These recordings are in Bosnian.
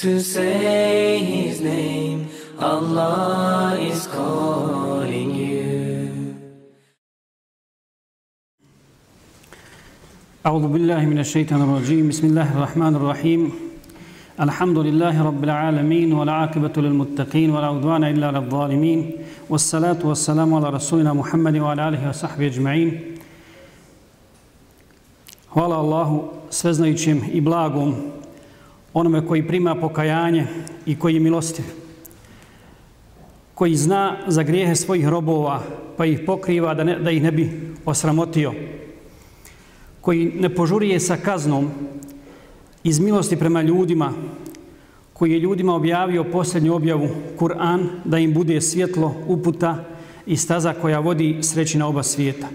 to say his name. Allah is calling you. أعوذ بالله من الشيطان الرجيم بسم الله الرحمن الرحيم الحمد لله رب العالمين والعاقبة للمتقين ولا عدوان إلا على الظالمين والصلاة والسلام على رسولنا محمد وعلى آله وصحبه أجمعين Hvala Allahu sveznajućem i blagom onome koji prima pokajanje i koji je milostiv. Koji zna za grijehe svojih robova pa ih pokriva da, ne, da ih ne bi osramotio koji ne požurije sa kaznom iz milosti prema ljudima, koji je ljudima objavio posljednju objavu Kur'an, da im bude svjetlo, uputa i staza koja vodi sreći na oba svijeta.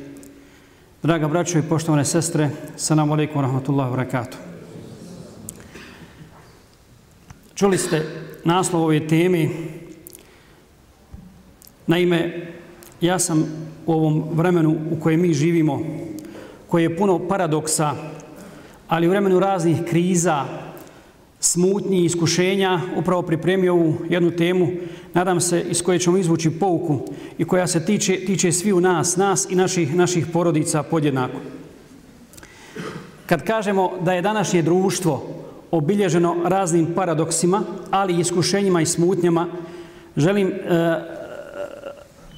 Draga braćo i poštovane sestre, salamu alaikum rahmatullahi wa barakatuh. Čuli ste naslov ove teme. Naime, ja sam u ovom vremenu u kojem mi živimo, koje je puno paradoksa, ali u vremenu raznih kriza, smutnji i iskušenja, upravo pripremio ovu jednu temu, nadam se, iz koje ćemo izvući pouku i koja se tiče, tiče svi u nas, nas i naših, naših porodica podjednako. Kad kažemo da je današnje društvo obilježeno raznim paradoksima, ali i iskušenjima i smutnjama, želim e,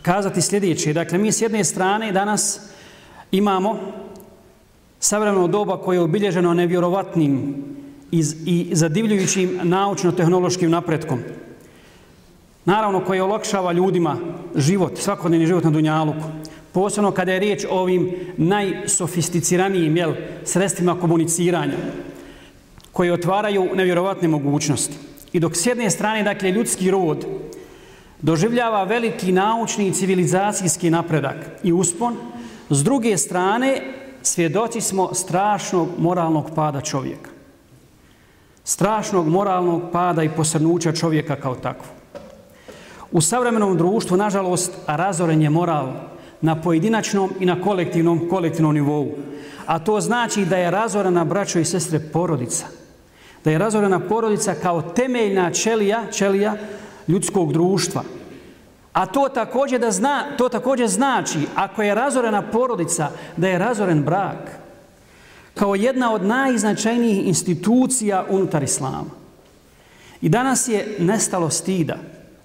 kazati sljedeće. Dakle, mi s jedne strane danas imamo savremeno doba koje je obilježeno nevjerovatnim i zadivljujućim naučno-tehnološkim napretkom. Naravno, koje olakšava ljudima život, svakodnevni život na Dunjaluku. Posebno kada je riječ o ovim najsofisticiranijim jel, sredstvima komuniciranja koje otvaraju nevjerovatne mogućnosti. I dok s jedne strane, dakle, ljudski rod doživljava veliki naučni i civilizacijski napredak i uspon, s druge strane, svjedoci smo strašnog moralnog pada čovjeka. Strašnog moralnog pada i posrnuća čovjeka kao takvo. U savremenom društvu, nažalost, razoren je moral na pojedinačnom i na kolektivnom, kolektivnom nivou. A to znači da je razorena braćo i sestre porodica. Da je razorena porodica kao temeljna čelija, čelija ljudskog društva. A to također, da zna, to također znači, ako je razorena porodica, da je razoren brak. Kao jedna od najznačajnijih institucija unutar islama. I danas je nestalo stida,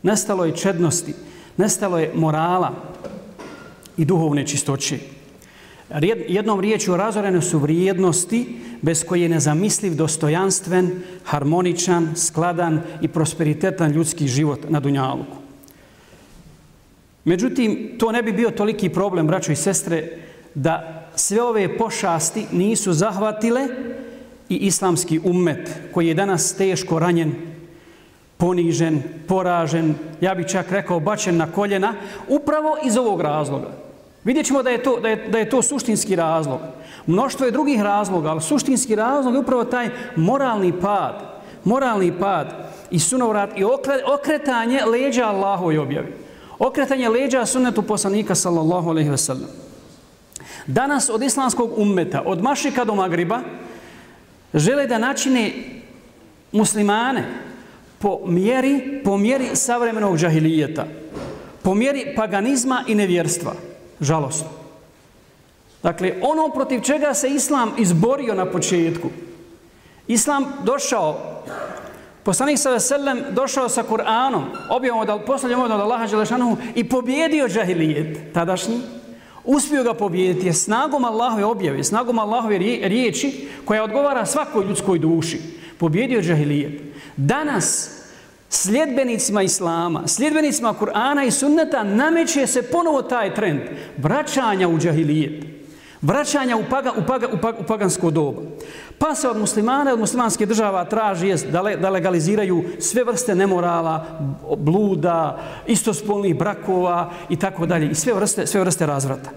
nestalo je čednosti, nestalo je morala i duhovne čistoće. Jednom riječu razorene su vrijednosti bez koje je nezamisliv, dostojanstven, harmoničan, skladan i prosperitetan ljudski život na Dunjaluku. Međutim, to ne bi bio toliki problem, braćo i sestre, da sve ove pošasti nisu zahvatile i islamski ummet koji je danas teško ranjen, ponižen, poražen, ja bih čak rekao bačen na koljena, upravo iz ovog razloga. Vidjet ćemo da je, to, da, je, da je to suštinski razlog. Mnoštvo je drugih razloga, ali suštinski razlog je upravo taj moralni pad. Moralni pad i sunovrat i okretanje leđa Allahovoj objavi okretanje leđa sunnetu poslanika sallallahu alejhi ve sellem. Danas od islamskog ummeta, od Mašika do Magriba, žele da načine muslimane po mjeri, po mjeri savremenog džahilijeta, po mjeri paganizma i nevjerstva. Žalostno. Dakle, ono protiv čega se islam izborio na početku Islam došao, poslanik sa veselem došao sa Kur'anom, objavom od, posljednjom od Allaha Đelešanu i pobjedio džahilijet tadašnji, uspio ga pobijediti je snagom Allahove objave, snagom Allahove riječi koja odgovara svakoj ljudskoj duši. Pobjedio džahilijet. Danas, sljedbenicima Islama, sljedbenicima Kur'ana i Sunneta nameće se ponovo taj trend vraćanja u džahilijet. Vraćanja u, paga, u, paga, u, paga, u pagansko doba. Pa se od muslimana, od muslimanske država traži jest da, le, da legaliziraju sve vrste nemorala, bluda, istospolnih brakova i tako dalje. I sve vrste, sve vrste razvrata.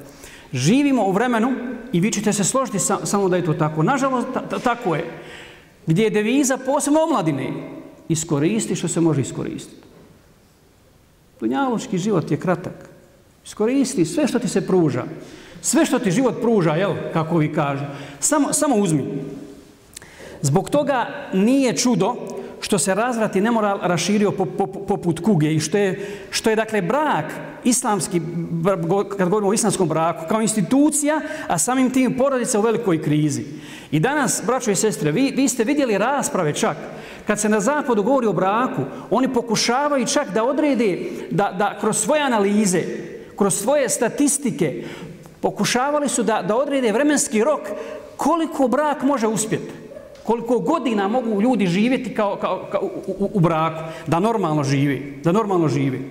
Živimo u vremenu i vi ćete se složiti sa, samo da je to tako. Nažalost, tako je. Gdje je deviza posebno omladine iskoristi što se može iskoristiti. Dunjaločki život je kratak. Iskoristi sve što ti se pruža. Sve što ti život pruža, jel, kako vi kažu. Samo, samo uzmi. Zbog toga nije čudo što se razvrat i nemoral raširio poput kuge i što je, što je dakle brak islamski, kad govorimo o islamskom braku, kao institucija, a samim tim porodica u velikoj krizi. I danas, braćo i sestre, vi, vi ste vidjeli rasprave čak, kad se na zapadu govori o braku, oni pokušavaju čak da odrede, da, da kroz svoje analize, kroz svoje statistike, pokušavali su da, da odrede vremenski rok koliko brak može uspjeti. Koliko godina mogu ljudi živjeti kao, kao, kao u, u, u braku, da normalno živi, da normalno živi.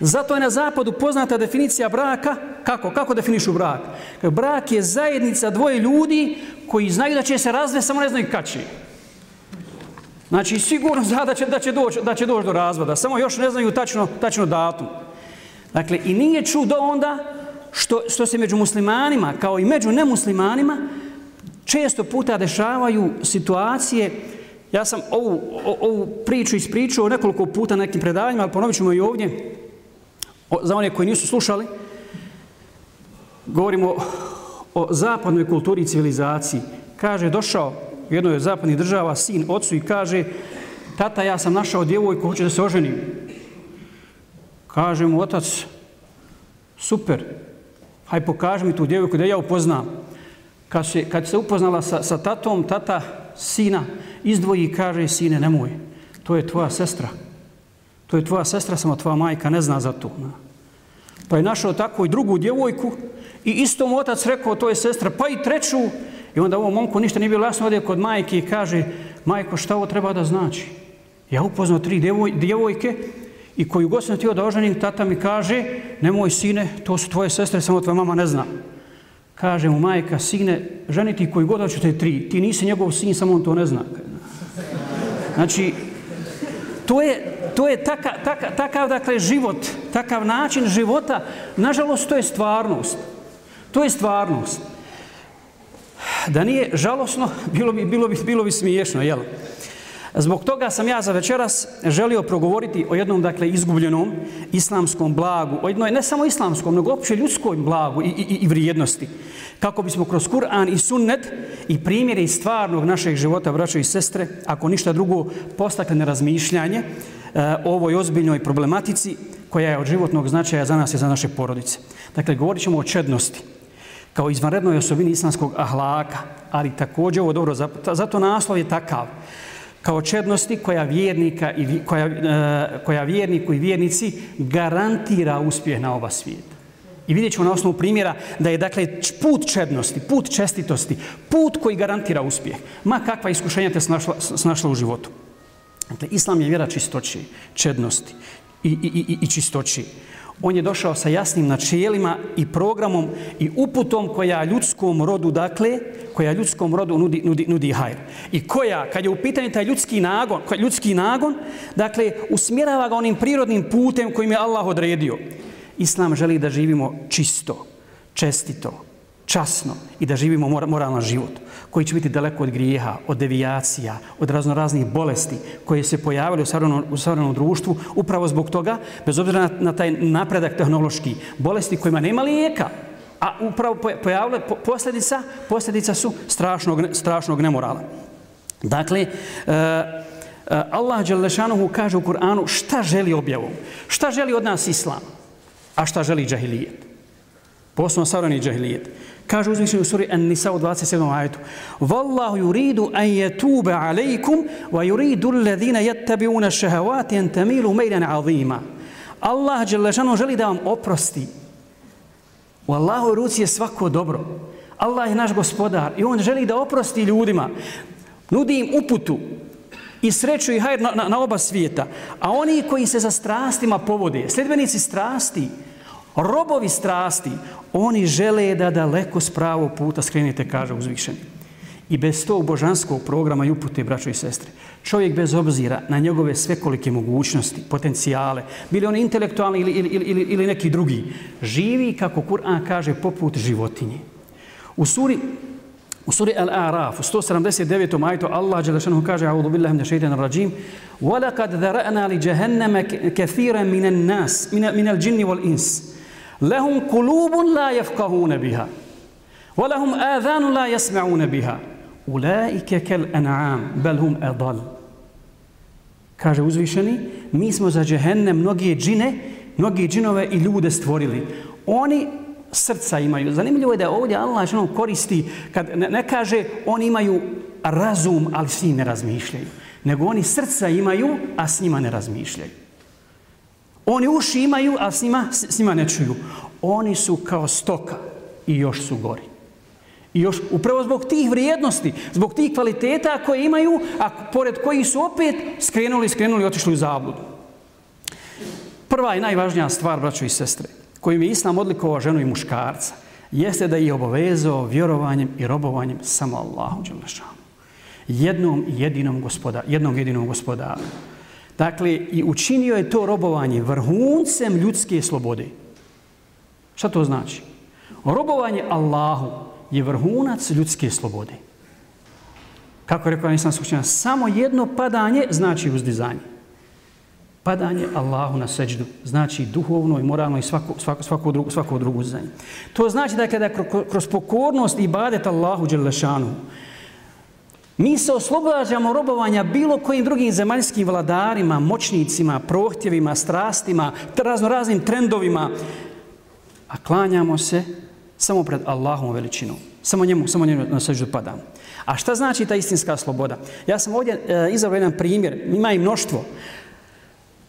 Zato je na zapadu poznata definicija braka. Kako? Kako definišu brak? Brak je zajednica dvoje ljudi koji znaju da će se razve, samo ne znaju kad će. Znači, sigurno zna da će, da će, doći, da će doći do razvoda, samo još ne znaju tačno, tačno datum. Dakle, i nije čudo onda što, što se među muslimanima, kao i među nemuslimanima, često puta dešavaju situacije, ja sam ovu, ovu priču ispričao nekoliko puta na nekim predavanjima, ali ponovit ćemo i ovdje, o, za one koji nisu slušali, govorimo o, o zapadnoj kulturi i civilizaciji. Kaže, došao u jednoj od zapadnih država sin ocu i kaže, tata, ja sam našao djevojku, hoće da se oženim. Kaže mu otac, super, haj pokaži mi tu djevojku da ja upoznam. Kad se, kad se upoznala sa, sa tatom, tata sina izdvoji i kaže, sine, nemoj, to je tvoja sestra. To je tvoja sestra, samo tvoja majka ne zna za to. Pa je našao tako i drugu djevojku i isto mu otac rekao, to je sestra, pa i treću. I onda ovom momku ništa nije bilo jasno, ode kod majke i kaže, majko, šta ovo treba da znači? Ja upoznao tri djevoj, djevojke i koju god sam htio da oženim, tata mi kaže, nemoj sine, to su tvoje sestre, samo tvoja mama ne zna. Kaže mu majka, sine, ženiti koji god hoćete tri, ti nisi njegov sin, samo on to ne zna. Znači, to je, to je taka, taka, takav dakle, život, takav način života, nažalost, to je stvarnost. To je stvarnost. Da nije žalosno, bilo bi, bilo bi, bilo bi smiješno, jel? Zbog toga sam ja za večeras želio progovoriti o jednom, dakle, izgubljenom islamskom blagu, o jednoj ne samo islamskom, nego opće ljudskom blagu i, i, i vrijednosti. Kako bismo kroz Kur'an i sunnet i primjere iz stvarnog našeg života, braćo i sestre, ako ništa drugo, postakle na razmišljanje, E, eh, ovoj ozbiljnoj problematici koja je od životnog značaja za nas i za naše porodice. Dakle, govorit ćemo o čednosti kao izvanrednoj osobini islamskog ahlaka, ali također ovo dobro, zato naslov je takav, kao čednosti koja vjernika i koja, e, koja vjerniku i vjernici garantira uspjeh na oba svijeta. I vidjet ćemo na osnovu primjera da je dakle put čednosti, put čestitosti, put koji garantira uspjeh. Ma kakva iskušenja te snašla, snašla u životu. Dakle, islam je vjera čistoći, čednosti i, i, i, i čistoći. On je došao sa jasnim načelima i programom i uputom koja ljudskom rodu, dakle, koja ljudskom rodu nudi, nudi, nudi hajr. I koja, kad je u pitanju taj ljudski nagon, ljudski nagon, dakle, usmjerava ga onim prirodnim putem kojim je Allah odredio. Islam želi da živimo čisto, čestito, časno i da živimo moralan život koji će biti daleko od grijeha, od devijacija, od raznoraznih bolesti koje se pojavili u savremenom, u savremenom društvu upravo zbog toga, bez obzira na, na taj napredak tehnološki, bolesti kojima nema lijeka, a upravo pojavile posljedica, posljedica su strašnog, strašnog nemorala. Dakle, uh, Allah Đelešanuhu kaže u Kur'anu šta želi objavom, šta želi od nas Islam, a šta želi džahilijet. Posledno savrani džahilijet Kaže uzvišeni u suri An-Nisa u 27. ajetu. Wallahu yuridu an yatuba alaykum wa yuridu alladhina yattabi'una ash-shahawati an tamilu maylan 'azima. Allah dželle želi da vam oprosti. U Allahovoj ruci je svako dobro. Allah je naš gospodar i on želi da oprosti ljudima. Nudi im uputu i sreću i hajr na, na, na oba svijeta. A oni koji se za strastima povode, sljedbenici strasti, robovi strasti, oni žele da daleko s pravog puta skrenete, kaže uzvišeni. I bez tog božanskog programa i upute, braćo i sestre, čovjek bez obzira na njegove svekolike mogućnosti, potencijale, bili oni intelektualni ili, ili, ili, ili neki drugi, živi, kako Kur'an kaže, poput životinje. U suri U suri Al-A'raf, u 179. majtu, Allah Đelešanu kaže, A'udhu billahi min šeitan rajim, وَلَقَدْ ذَرَأْنَا لِجَهَنَّمَ كَثِيرًا مِنَ النَّاسِ مِنَ الْجِنِّ وَالْإِنسِ lahum kulubun la yafqahuna biha wa lahum adhanun la yasma'una biha ulaika kal an'am bal hum adall kaže uzvišeni mi smo za džehenne mnoge džine mnoge džinove i ljude stvorili oni srca imaju. Zanimljivo je da ovdje Allah što koristi, kad ne, ne, kaže oni imaju razum, ali s njim ne razmišljaju. Nego oni srca imaju, a s njima ne razmišljaju. Oni uši imaju, a s njima, s njima ne čuju. Oni su kao stoka i još su gori. I još upravo zbog tih vrijednosti, zbog tih kvaliteta koje imaju, a pored kojih su opet skrenuli, skrenuli i otišli u zabludu. Prva i najvažnija stvar, braćo i sestre, kojim je Islam odlikovao ženu i muškarca, jeste da je obavezao vjerovanjem i robovanjem samo Allahu Đelešanu. Jednom jedinom gospodaru. Jednom jedinom gospodaru. Dakle, i učinio je to robovanje vrhuncem ljudske slobode. Šta to znači? Robovanje Allahu je vrhunac ljudske slobode. Kako je rekao Nisam Sučina, samo jedno padanje znači uzdizanje. Padanje Allahu na seđdu znači duhovno i moralno i svako, svako, svako, drugo, svako drugo uzdizanje. To znači dakle, da kada kroz pokornost i badet Allahu Đelešanu, Mi se oslobađamo robovanja bilo kojim drugim zemaljskim vladarima, moćnicima, prohtjevima, strastima, razno raznim trendovima, a klanjamo se samo pred Allahom veličinom. Samo njemu, samo njemu na sežu padamo. A šta znači ta istinska sloboda? Ja sam ovdje e, izabrao jedan primjer, ima i mnoštvo.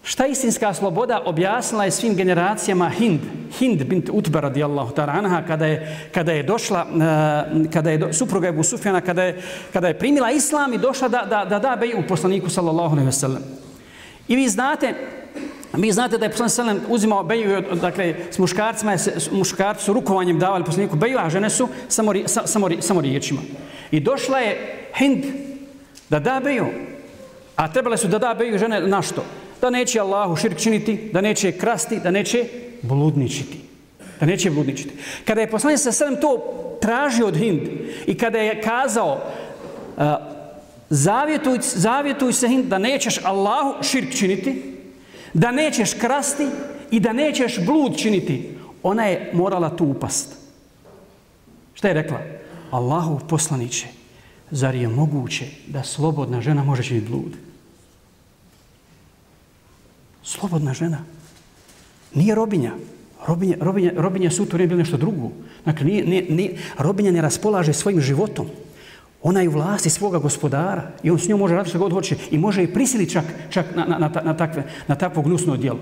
Šta istinska sloboda objasnila je svim generacijama Hind, Hind bint Utba radijallahu ta'ala anha, kada je, kada je došla, eh, kada je do, supruga Ebu Sufjana, kada je, kada je primila islam i došla da da, da, da beju u poslaniku sallallahu alaihi wasallam. I vi znate, Mi znate da je poslanik sallam uzimao beju, dakle, s muškarcima, s muškarci su rukovanjem davali poslaniku beju, a žene su samo, samo, samo riječima. I došla je Hind da da beju, a trebale su da da beju žene na što? Da neće Allahu širk činiti, da neće krasti, da neće bludničiti. Da neće bludničiti. Kada je poslanik sa sedem to tražio od Hind i kada je kazao uh, zavjetuj, zavjetuj se Hind da nećeš Allahu širk činiti, da nećeš krasti i da nećeš blud činiti, ona je morala tu upast. Šta je rekla? Allahu poslaniće, zar je moguće da slobodna žena može činiti blud? Slobodna žena. Nije robinja. Robinja, robinja, robinja su to vrijeme bilo nešto drugo. Dakle, nije, nije, nije, robinja ne raspolaže svojim životom. Ona je u vlasti svoga gospodara i on s njom može raditi što god hoće i može i prisiliti čak, čak na, na, na, na, takve, na takvo gnusno djelo.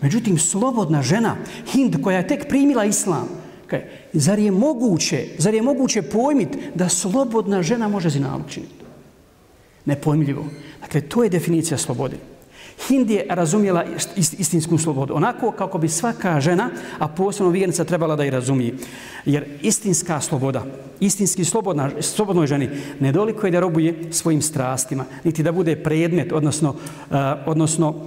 Međutim, slobodna žena, Hind, koja je tek primila islam, kaj, zar je moguće, zar je moguće pojmit da slobodna žena može zinalučiti? činiti? Nepojmljivo. Dakle, to je definicija slobode. Hind je razumjela istinsku slobodu. Onako kako bi svaka žena, a posebno vjernica, trebala da i razumije. Jer istinska sloboda, istinski slobodna, slobodnoj ženi, nedoliko je da robuje svojim strastima, niti da bude predmet, odnosno, uh, odnosno uh,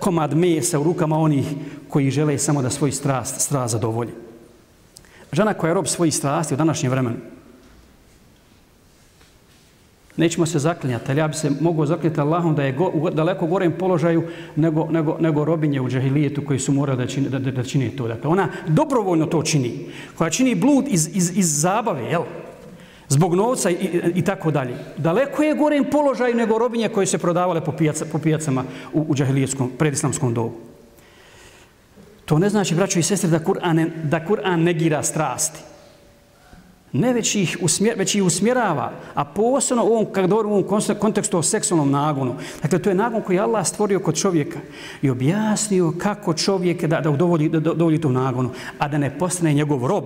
komad mesa u rukama onih koji žele samo da svoj strast, strast zadovolji. Žena koja je rob svojih strasti u današnjem vremenu, Nećemo se zaklinjati, ali ja bi se mogao zaklinjati Allahom da je go, u daleko gorem položaju nego, nego, nego robinje u džahilijetu koji su morali da čini, da, da, da čini to. Dakle, ona dobrovoljno to čini. Koja čini blud iz, iz, iz zabave, jel? Zbog novca i, i, i tako dalje. Daleko je gorem položaju nego robinje koje se prodavale po, pijaca, po pijacama u, u džahilijetskom, predislamskom dobu. To ne znači, braćo i sestre, da Kur'an, da Kur'an negira strasti. Ne već ih, usmjer, već ih usmjerava, a posebno u ovom, kad govorimo u ovom kontekstu o seksualnom nagonu. Dakle, to je nagon koji je Allah stvorio kod čovjeka i objasnio kako čovjek da, da udovolji, da udovolji tom nagonu, a da ne postane njegov rob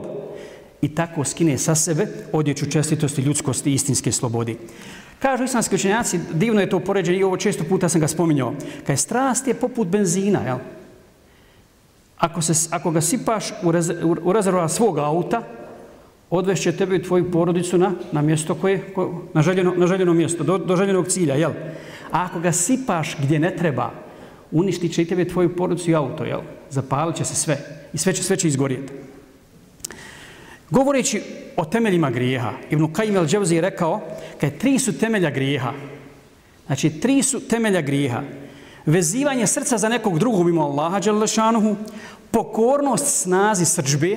i tako skine sa sebe odjeću čestitosti, ljudskosti i istinske slobodi. Kažu islamski učenjaci, divno je to poređenje i ovo često puta sam ga spominjao, kaj strast je poput benzina, jel? Ako, se, ako ga sipaš u, rez, u rezervoar svog auta, odvešće tebe i tvoju porodicu na, na mjesto koje, ko, na, željeno, na željeno mjesto, do, do željenog cilja, jel? A ako ga sipaš gdje ne treba, uništit će i tebe tvoju porodicu i auto, jel? Zapalit će se sve i sve će, sve će izgorjeti. Govoreći o temeljima grijeha, Ibn Qajim al-đevzi je rekao, kaj tri su temelja grijeha. Znači, tri su temelja grijeha. Vezivanje srca za nekog drugog mimo Allaha Đalešanuhu, pokornost snazi srđbe,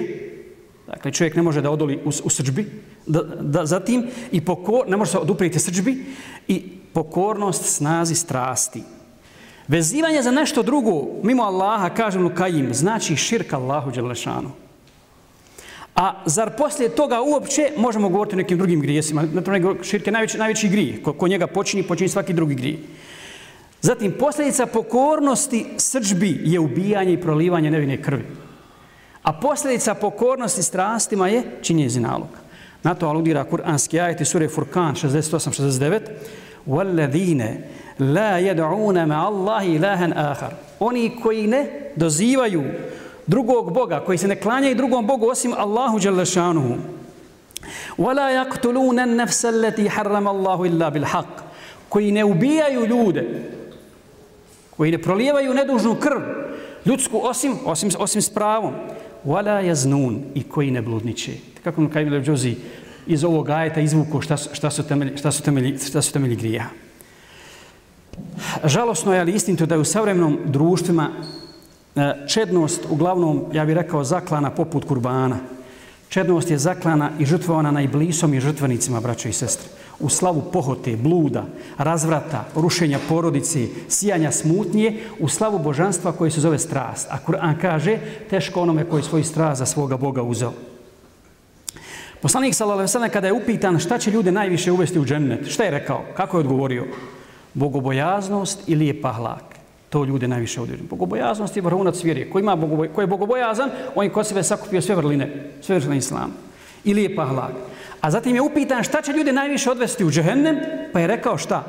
dakle, čovjek ne može da odoli u, u srđbi, da, da, zatim, i pokor, ne može se oduprijeti srđbi, i pokornost snazi strasti. Vezivanje za nešto drugo mimo Allaha, kaže Lukajim, znači širka Allahu Đelešanu. A zar poslije toga uopće možemo govoriti o nekim drugim grijesima? Na to širke je najveći, najveći grije. Ko, ko njega počini, počini svaki drugi grije. Zatim, posljedica pokornosti srđbi je ubijanje i prolivanje nevine krvi. A posljedica pokornosti strastima je činjenje zinaloga. Na to aludira kuranski ajet iz sure Furkan 68-69. وَالَّذِينَ لَا يَدْعُونَ مَا اللَّهِ إِلَهًا آخَرُ Oni koji ne dozivaju drugog Boga, koji se ne klanjaju drugom Bogu osim Allahu Đalešanuhu. وَلَا يَقْتُلُونَ النَّفْسَ الَّتِي حَرَّمَ اللَّهُ إِلَّا بِالْحَقِّ Koji ne ubijaju ljude, koji ne prolijevaju nedužnu krv, ljudsku osim, osim, osim s pravom. wala yaznun i koji ne bludniče. Kako mu kaže Lebđozi iz ovog ajeta izvuko šta su, šta su temelji, šta su temelji, šta su temelji grija. Žalosno je, ali istinito da je u savremenom društvima e, čednost, uglavnom, ja bih rekao, zaklana poput kurbana. Čednost je zaklana i žrtvovana najblisom i žrtvenicima, braćo i sestre. U slavu pohote, bluda, razvrata, rušenja porodice, sijanja smutnje, u slavu božanstva koje se zove strast. A Kur'an kaže, teško onome koji svoj strast za svoga Boga uzeo. Poslanik sallallahu alejhi kada je upitan šta će ljude najviše uvesti u džennet, šta je rekao? Kako je odgovorio? Bogobojaznost ili lijep ahlak. to ljude najviše određuje. Bogobojaznost je vrhunac vjere. Ko, ima bogoboj, ko je bogobojazan, on je kod sebe sakupio sve vrline, sve vrline islama. Ili lijep ahlak. A zatim je upitan šta će ljude najviše odvesti u džehennem, pa je rekao šta?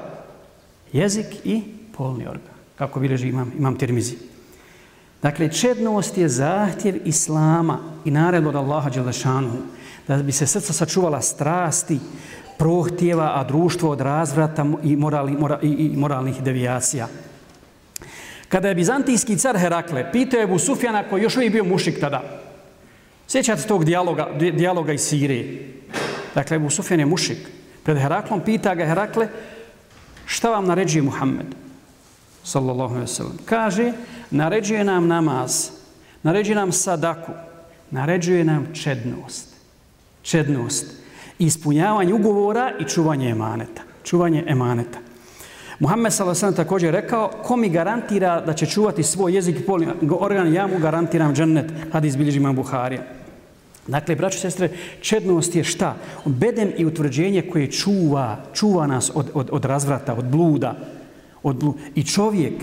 Jezik i polni organ. Kako bileži imam, imam termizi. Dakle, čednost je zahtjev islama i naredno od Allaha Đelešanu da bi se srca sačuvala strasti, prohtjeva, a društvo od razvrata i, morali, mora, i, i moralnih devijacija. Kada je bizantijski car Herakle pitao je Sufjana koji još uvijek bio mušik tada. Sjećate tog dijaloga, dijaloga iz Sirije. Dakle, Ebu Sufjan je mušik. Pred Heraklom pita ga Herakle šta vam naređuje Muhammed? Sallallahu alaihi sallam. Kaže, naređuje nam namaz, naređuje nam sadaku, naređuje nam čednost. Čednost. Ispunjavanje ugovora i čuvanje emaneta. Čuvanje emaneta. Muhammed s.a.v. također rekao, ko mi garantira da će čuvati svoj jezik i polni organ, ja mu garantiram džennet, hadis izbilježi imam Buharija. Dakle, braći sestre, čednost je šta? Bedem i utvrđenje koje čuva, čuva nas od, od, od razvrata, od bluda. Od bluda. I čovjek,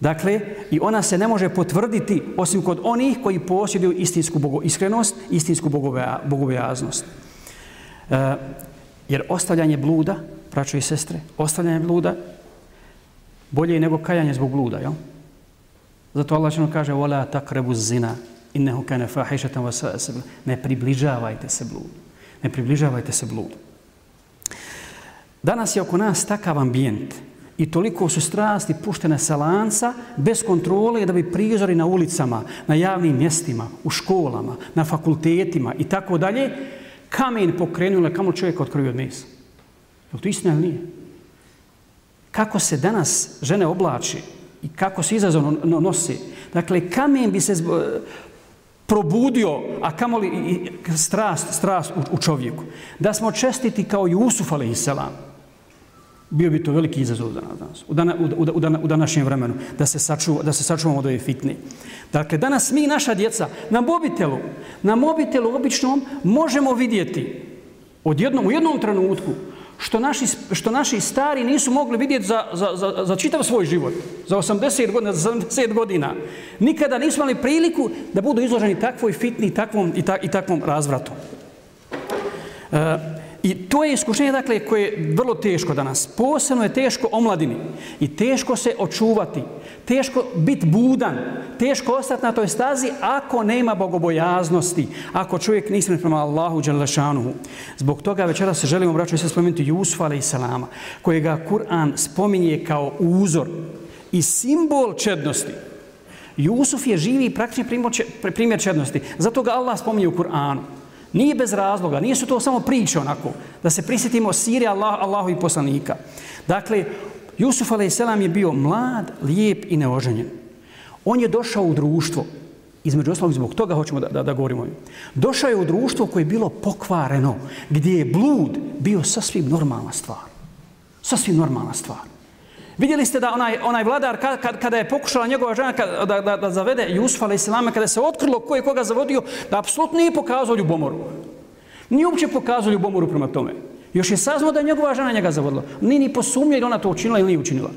dakle, i ona se ne može potvrditi osim kod onih koji posjeduju istinsku bogo, iskrenost, istinsku bogobojaznost. E, jer ostavljanje bluda, braćo i sestre, ostavljanje bluda bolje je nego kajanje zbog bluda, jel? Zato Allah što kaže وَلَا تَقْرَبُ zina innehu kana fahishatan wa sa'a Ne približavajte se bludu. Ne približavajte se bludu. Danas je oko nas takav ambijent i toliko su strasti puštene sa lanca bez kontrole da bi prizori na ulicama, na javnim mjestima, u školama, na fakultetima i tako dalje, kamen pokrenule, kamo čovjek otkrivio od mesa. Je to istina ili nije? Kako se danas žene oblači i kako se izazovno nosi. Dakle, kamen bi se probudio, a kamoli i strast, strast u, u čovjeku. Da smo čestiti kao Jusuf, ali i selam. Bio bi to veliki izazov za nas u, dana, u, u, u, u današnjem vremenu, da se, sačuva, da se sačuvamo od ove fitne. Dakle, danas mi, naša djeca, na mobitelu, na mobitelu običnom možemo vidjeti od jednom, u jednom trenutku što naši, što naši stari nisu mogli vidjeti za, za, za, za čitav svoj život, za 80 godina, za 70 godina. Nikada nisu imali priliku da budu izloženi takvoj fitni takvom, i, ta, i takvom razvratu. E, I to je iskušenje, dakle, koje je vrlo teško danas. Posebno je teško omladini i teško se očuvati, teško biti budan, teško ostati na toj stazi ako nema bogobojaznosti, ako čovjek nisme prema Allahu Đalešanuhu. Zbog toga večera se želimo, braću, se spomenuti i salama, kojega Kur'an spominje kao uzor i simbol čednosti. Jusuf je živi praktični primjer čednosti. Zato ga Allah spominje u Kur'anu. Nije bez razloga, nije su to samo priče onako, da se prisjetimo sire Allah, Allahu i poslanika. Dakle, Jusuf a.s. je bio mlad, lijep i neoženjen. On je došao u društvo, između ostalog zbog toga hoćemo da, da, da govorimo. Došao je u društvo koje je bilo pokvareno, gdje je blud bio sasvim normalna stvar. Sasvim normalna stvar. Vidjeli ste da onaj, onaj vladar kad, kada je pokušala njegova žena kad, da, da, da zavede Jusuf a.s. kada se otkrilo ko je koga zavodio, da apsolutno nije pokazao ljubomoru. Nije uopće pokazao ljubomoru prema tome. Još je saznao da je njegova žena njega zavodila. Nije ni posumnio ili ona to učinila ili nije učinila.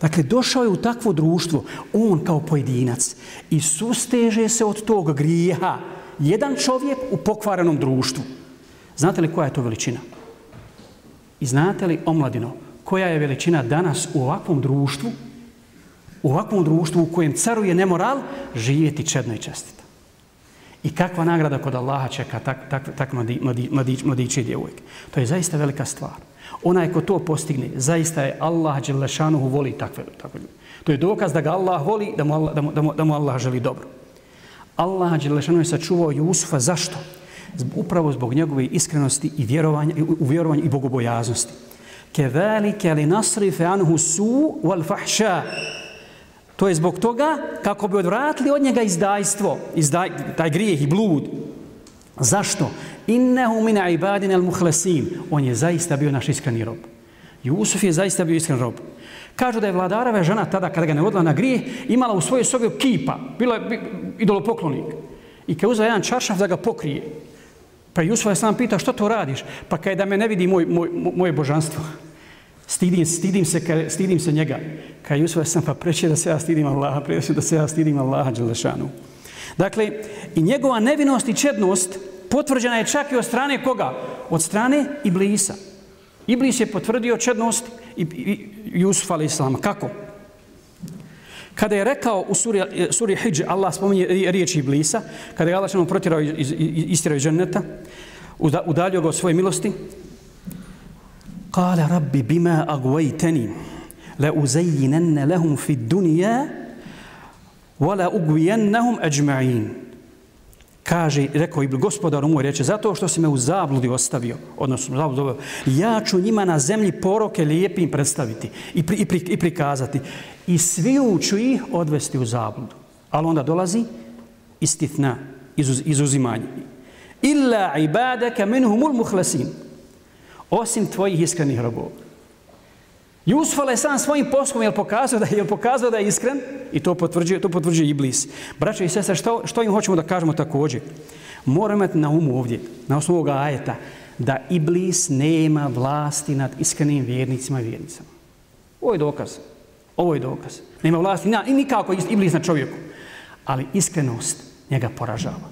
Dakle, došao je u takvo društvo, on kao pojedinac, i susteže se od tog grijeha. Jedan čovjek u pokvarenom društvu. Znate li koja je to veličina? I znate li, omladino, koja je veličina danas u ovakvom društvu, u ovakvom društvu u kojem caruje nemoral, živjeti čedno i čestito. I kakva nagrada kod Allaha čeka tak, tak, tak mladi, mladi, mladić, mladići i djevojke. To je zaista velika stvar. Onaj ko to postigne, zaista je Allah Đelešanuhu voli takve, takve ljude. To je dokaz da ga Allah voli, da mu Allah, da mu, da mu, da mu Allah želi dobro. Allah Đelešanuhu je sačuvao Jusufa. Zašto? Upravo zbog njegove iskrenosti i vjerovanja, u vjerovanju i bogobojaznosti. كَذَلِكَ li عَنْهُ anhu su. To je zbog toga kako bi odvratili od njega izdajstvo, izdaj, taj grijeh i blud. Zašto? Innehu min ibadina al muhlasin. On je zaista bio naš iskreni rob. Jusuf je zaista bio iskren rob. Kažu da je vladarava žena tada kada ga ne odla na grijeh imala u svojoj sobi kipa. Bila je idolopoklonik. I kad uzela jedan čaršaf da ga pokrije, Pa Jusuf je sam pita što to radiš? Pa kaj da me ne vidi moj, moj, moje božanstvo. Stidim, stidim, se, stidim se njega. Kaj Jusuf je sam pa preće da se ja stidim Allaha, preće da se ja stidim Allaha Đelešanu. Dakle, i njegova nevinost i čednost potvrđena je čak i od strane koga? Od strane Iblisa. Iblis je potvrdio čednost i, i, Jusuf a.s. Kako? Kada je rekao u suri, eh, suri Hidž, Allah spominje riječi Iblisa, kada je Allah što protirao iz, iz, istirao iz dženneta, udalio ga od svoje milosti, Kale rabbi bima agvajteni, le uzajinenne lehum fi dunija, wala ugvijennahum ajma'in kaže, rekao Ibn gospodar moj, reče, zato što si me u zabludi ostavio, odnosno zabludi, ja ću njima na zemlji poroke lijepim predstaviti i, pri, i, pri, i prikazati. I svi ću ih odvesti u zabludu. Ali onda dolazi istitna, izuz, izuzimanje. Illa ibadaka minhumul muhlasin. Osim tvojih iskrenih robova. Jusuf je sam svojim poslom je pokazao da je pokazao da je iskren i to potvrđuje to potvrđuje Iblis. Braćo i sestre, što što im hoćemo da kažemo takođe? Moramo imati na umu ovdje, na osnovu ovoga ajeta, da Iblis nema vlasti nad iskrenim vjernicima i vjernicama. Ovo je dokaz. Ovo je dokaz. Nema vlasti na, i nikako Iblis na čovjeku. Ali iskrenost njega poražava.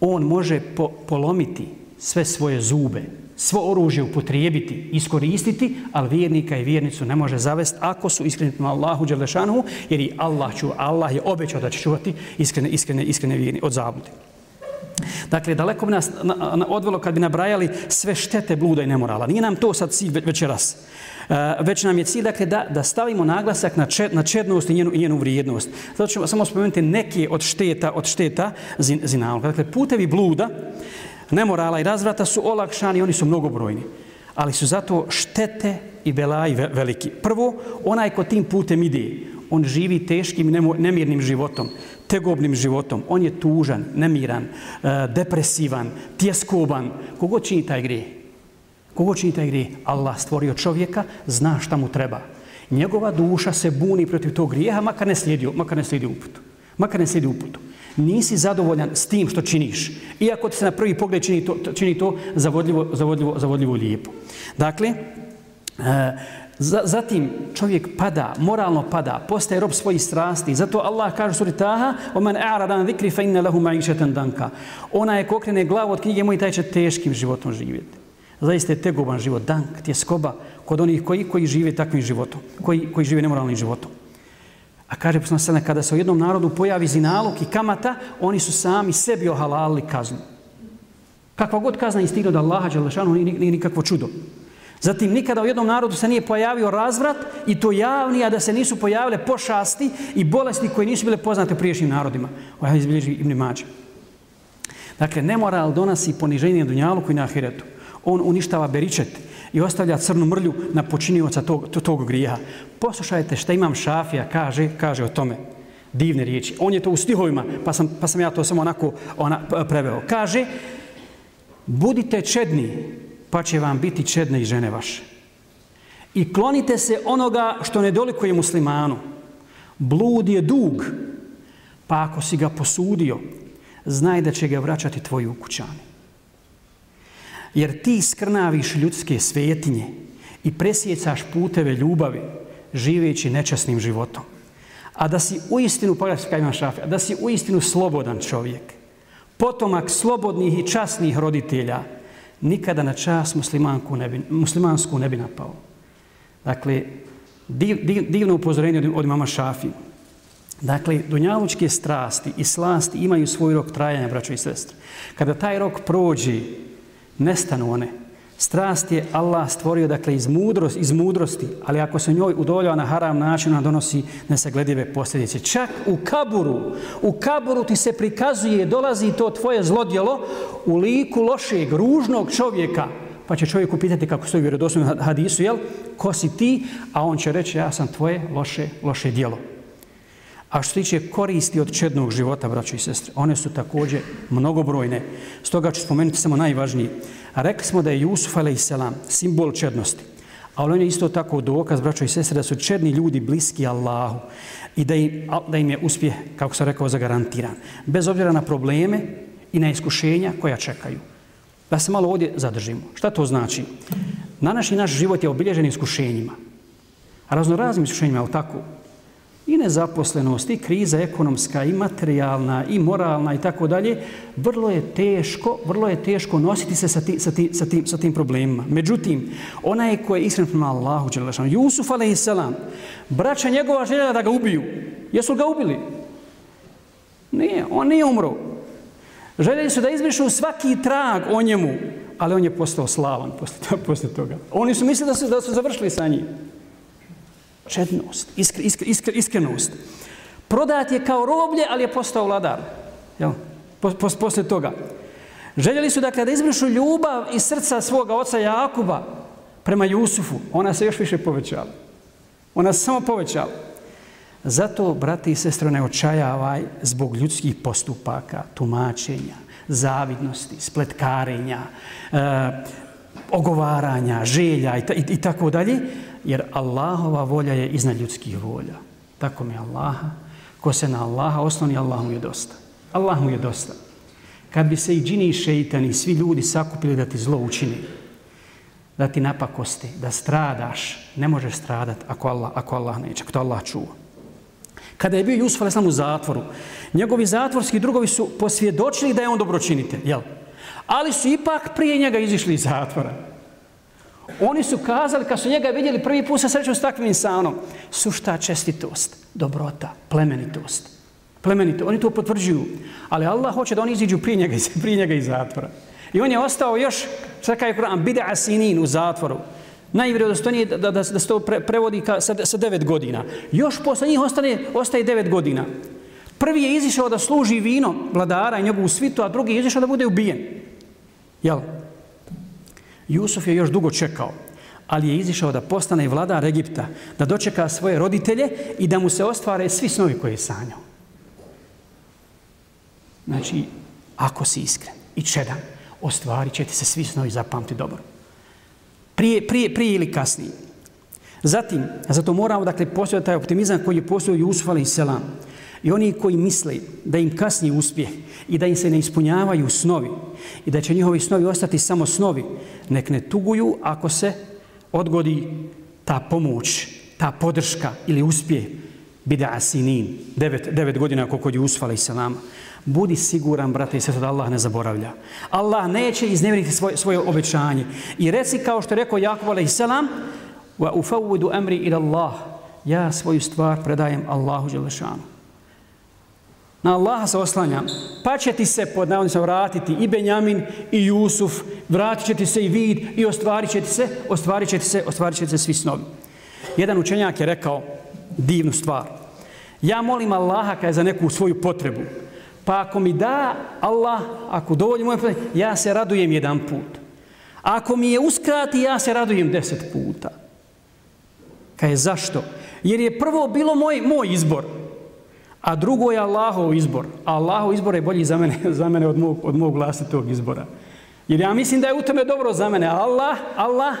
On može po, polomiti sve svoje zube, svo oružje upotrijebiti, iskoristiti, ali vjernika i vjernicu ne može zavesti ako su iskreni prema Allahu Đelešanu, jer i Allah, čuva, Allah je obećao da će čuvati iskrene, iskrene, iskrene vjerni od zabude. Dakle, daleko bi nas odvelo kad bi nabrajali sve štete bluda i nemorala. Nije nam to sad cilj večeras. Uh, već nam je cilj dakle, da, da stavimo naglasak na, čed, na čednost i njenu, i njenu vrijednost. Zato ćemo samo spomenuti neke od šteta, od šteta zin, zinalka. Dakle, putevi bluda, nemorala i razvrata su olakšani, oni su mnogobrojni. Ali su zato štete i belaji veliki. Prvo, onaj ko tim putem ide, on živi teškim nemirnim životom, tegobnim životom. On je tužan, nemiran, e, depresivan, tjeskoban. Kogo čini taj grije? Kogo čini taj grije? Allah stvorio čovjeka, zna šta mu treba. Njegova duša se buni protiv tog grijeha, makar ne slijedi, makar ne slijedi uputu. Makar ne slijedi uputu nisi zadovoljan s tim što činiš. Iako ti se na prvi pogled čini to, čini to zavodljivo, zavodljivo, zavodljivo lijepo. Dakle, e, za, zatim čovjek pada, moralno pada, postaje rob svojih strasti. Zato Allah kaže suri Taha, وَمَنْ اَعْرَدَنْ fa inna lahu ma'ishatan danka." Ona je kokrene glavu od knjige moj, taj će teškim životom živjeti. Zaista je teguban život, dank, tjeskoba, kod onih koji, koji žive takvim životom, koji, koji žive nemoralnim životom. A kaže poslana sada, kada se u jednom narodu pojavi zinalog i kamata, oni su sami sebi ohalalili kaznu. Kakva god kazna je stigla od Allaha, Đalešanu, nije, nije nikakvo čudo. Zatim, nikada u jednom narodu se nije pojavio razvrat i to javni, a da se nisu pojavile pošasti i bolesti koje nisu bile poznate u priješnjim narodima. Ovaj Ovo je izbilježi Ibn Mađe. Dakle, nemoral donosi poniženje dunjalu koji na ahiretu. On uništava beričet i ostavlja crnu mrlju na počinioca tog, tog grijeha. Poslušajte šta imam šafija, kaže, kaže o tome. Divne riječi. On je to u stihovima, pa sam, pa sam ja to samo onako ona, preveo. Kaže, budite čedni, pa će vam biti čedne i žene vaše. I klonite se onoga što ne dolikuje muslimanu. Blud je dug, pa ako si ga posudio, znaj da će ga vraćati tvoji ukućani. Jer ti skrnaviš ljudske svetinje i presjecaš puteve ljubavi, živeći nečasnim životom. A da si u istinu, pogledaj kaj imam šafe, a da si u istinu slobodan čovjek, potomak slobodnih i časnih roditelja, nikada na čas muslimanku ne bi, muslimansku ne bi napao. Dakle, div, div, divno upozorenje od, od mama Šafi. Dakle, dunjalučke strasti i slasti imaju svoj rok trajanja, braćo i sestre. Kada taj rok prođe, nestanu one. Strast je Allah stvorio dakle iz, mudrost, iz mudrosti, ali ako se njoj udoljava na haram način, ona donosi nesagledive posljedice. Čak u kaburu, u kaburu ti se prikazuje, dolazi to tvoje zlodjelo u liku lošeg, ružnog čovjeka, pa će čovjek upitati kako stoji vjerodostojno hadisu, jel? Ko si ti? A on će reći, ja sam tvoje loše, loše dijelo. A što tiče koristi od čednog života, braćo i sestre, one su također mnogobrojne. Stoga ću spomenuti samo najvažnije. A rekli smo da je Jusuf a.s. simbol čednosti. A on je isto tako dokaz, braćo i sestre, da su čedni ljudi bliski Allahu i da im, da im je uspjeh, kako sam rekao, zagarantiran. Bez obzira na probleme i na iskušenja koja čekaju. Da se malo ovdje zadržimo. Šta to znači? Na naš naš život je obilježen iskušenjima. Raznoraznim iskušenjima, ali tako? I nezaposlenost, i kriza ekonomska, i materijalna, i moralna i tako dalje, vrlo je teško, vrlo je teško nositi se sa, ti, sa, ti, sa, tim, sa tim problemima. Međutim, ona je koja je iskren prema Allahu, Đelešanu, Jusuf a.s. braća njegova željela da ga ubiju. Jesu ga ubili? Nije, on nije umro. Željeli su da izbrišu svaki trag o njemu, ali on je postao slavan posle, posle toga. Oni su mislili da su, da su završili sa njim čednost, iskre, iskre, iskre, iskrenost. Prodat je kao roblje, ali je postao vladar. Jel? Pos, posle toga. Željeli su dakle da izbrišu ljubav iz srca svoga oca Jakuba prema Jusufu. Ona se još više povećala. Ona se samo povećala. Zato, brati i sestre, ne očajavaj zbog ljudskih postupaka, tumačenja, zavidnosti, spletkarenja, e, ogovaranja, želja i, i, i tako dalje, jer Allahova volja je iznad ljudskih volja. Tako mi Allaha, ko se na Allaha osloni, Allah mu je dosta. Allah mu je dosta. Kad bi se i džini i šeitani, svi ljudi sakupili da ti zlo učini, da ti napakosti, da stradaš, ne možeš stradat ako Allah, ako Allah neće, ako to Allah čuva. Kada je bio Jusuf Aleslam u zatvoru, njegovi zatvorski drugovi su posvjedočili da je on dobročinitelj, jel? Ali su ipak prije njega izišli iz zatvora. Oni su kazali, kad su njega vidjeli prvi put sa srećom s takvim insanom, sušta čestitost, dobrota, plemenitost. Plemenito. Oni to potvrđuju. Ali Allah hoće da oni iziđu prije njega, prije njega iz zatvora. I on je ostao još, šta kaj je Kur'an, bide asinin u zatvoru. Najvjerodostojnije da, da, da, da se to pre, prevodi ka, sa, sa devet godina. Još posle njih ostane, ostaje devet godina. Prvi je izišao da služi vino vladara i njegovu svitu, a drugi je izišao da bude ubijen. Jel? Jusuf je još dugo čekao, ali je izišao da postane vladar Egipta, da dočeka svoje roditelje i da mu se ostvare svi snovi koje je sanjao. Znači, ako si iskren i čedan, ostvarit će ti se svi snovi zapamti dobro. Prije, prije, prije ili kasnije. Zatim, zato moramo dakle postojati taj optimizam koji je postojao Jusuf alaih selam. I oni koji misle da im kasni uspjeh i da im se ne ispunjavaju snovi i da će njihovi snovi ostati samo snovi, nek ne tuguju ako se odgodi ta pomoć, ta podrška ili uspjeh bida asinin, devet, devet godina koliko je usfala i salam. Budi siguran, brate i sestre, da Allah ne zaboravlja. Allah neće iznevjeriti svoje, svoje obećanje. I reci kao što je rekao Jakub alaih salam, wa ufawidu amri ila Allah. Ja svoju stvar predajem Allahu Đelešanu. Na Allaha se oslanjam. Pa će ti se pod navodnicom vratiti i Benjamin i Jusuf, vratit će ti se i vid i ostvarit će ti se, ostvarit će ti se, ostvarit će ti se svi snovi. Jedan učenjak je rekao divnu stvar. Ja molim Allaha kada je za neku svoju potrebu. Pa ako mi da Allah, ako dovolji moje potrebe, ja se radujem jedan put. Ako mi je uskrati, ja se radujem deset puta. Kaj zašto? Jer je prvo bilo moj, moj izbor, a drugo je Allahov izbor. A Allahov izbor je bolji za mene, za mene od, mog, od mog vlastitog izbora. Jer ja mislim da je u tome dobro za mene. Allah, Allah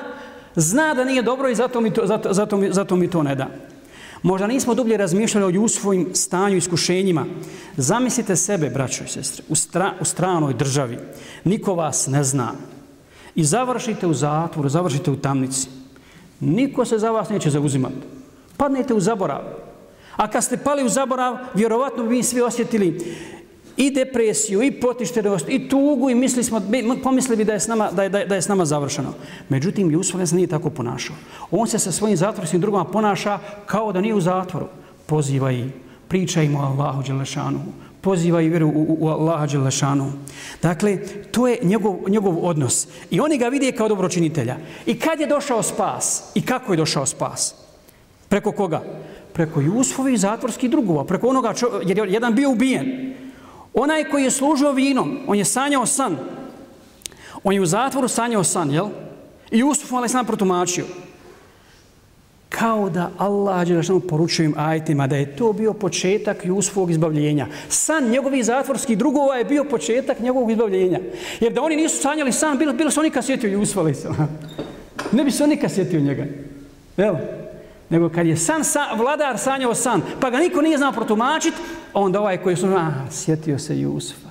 zna da nije dobro i zato mi to, zato, zato, mi, zato mi to ne da. Možda nismo dublje razmišljali o Jusufovim stanju i iskušenjima. Zamislite sebe, braćo i sestre, u, stra, u stranoj državi. Niko vas ne zna. I završite u zatvoru, završite u tamnici. Niko se za vas neće zauzimati. Padnete u zaborav. A kad ste pali u zaborav, vjerovatno bi mi svi osjetili i depresiju, i potištenost, i tugu, i misli smo, pomislili bi da je s nama, da je, da je, da je s nama završeno. Međutim, Jusuf nije tako ponašao. On se sa svojim zatvorskim drugama ponaša kao da nije u zatvoru. Poziva i priča im o Allahu Đelešanu, poziva i vjeru u, u Allaha Đelešanu. Dakle, to je njegov, njegov odnos. I oni ga vide kao dobročinitelja. I kad je došao spas? I kako je došao spas? Preko koga? Preko Jusufovi zatvorskih drugova. Preko onoga, čo, jer je jedan bio ubijen. Onaj koji je služio vinom, on je sanjao san. On je u zatvoru sanjao san, jel? I Jusuf ali sam protumačio kao da Allah Đelešanu poručuje im ajtima da je to bio početak Jusufovog izbavljenja. San njegovih zatvorskih drugova je bio početak njegovog izbavljenja. Jer da oni nisu sanjali san, bilo, bilo se oni kad sjetio Jusuf, ali Ne bi se oni kad sjetio njega. Jel? Nego kad je san, sa, vladar sanjao san, pa ga niko nije znao protumačiti, onda ovaj koji je služio, sjetio se Jusufa.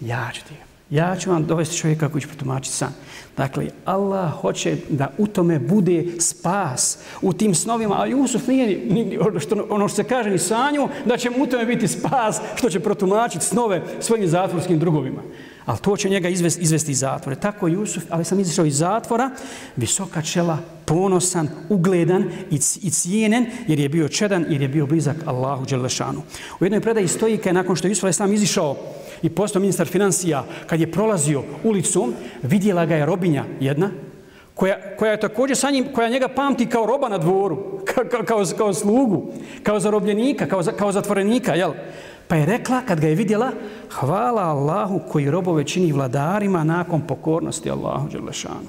Ja ću ti Ja ću vam dovesti čovjeka koji će protumačiti san. Dakle, Allah hoće da u tome bude spas u tim snovima, a Jusuf nije ni, ono što, ono što se kaže ni sanju, da će mu u tome biti spas što će protumačiti snove svojim zatvorskim drugovima. Ali to će njega izvesti, izvesti iz zatvora. Tako Jusuf, ali sam izišao iz zatvora, visoka čela, ponosan, ugledan i, i cijenen, jer je bio čedan, jer je bio blizak Allahu Đelešanu. U jednoj predaji stoji kada nakon što Jusuf sam izišao i postao ministar financija, kad je prolazio ulicom, vidjela ga je robinja jedna, koja, koja je također sa njim, koja njega pamti kao roba na dvoru, kao, kao, kao slugu, kao zarobljenika, kao, kao zatvorenika, jel? Pa je rekla, kad ga je vidjela, hvala Allahu koji robove čini vladarima nakon pokornosti Allahu Đelešanu.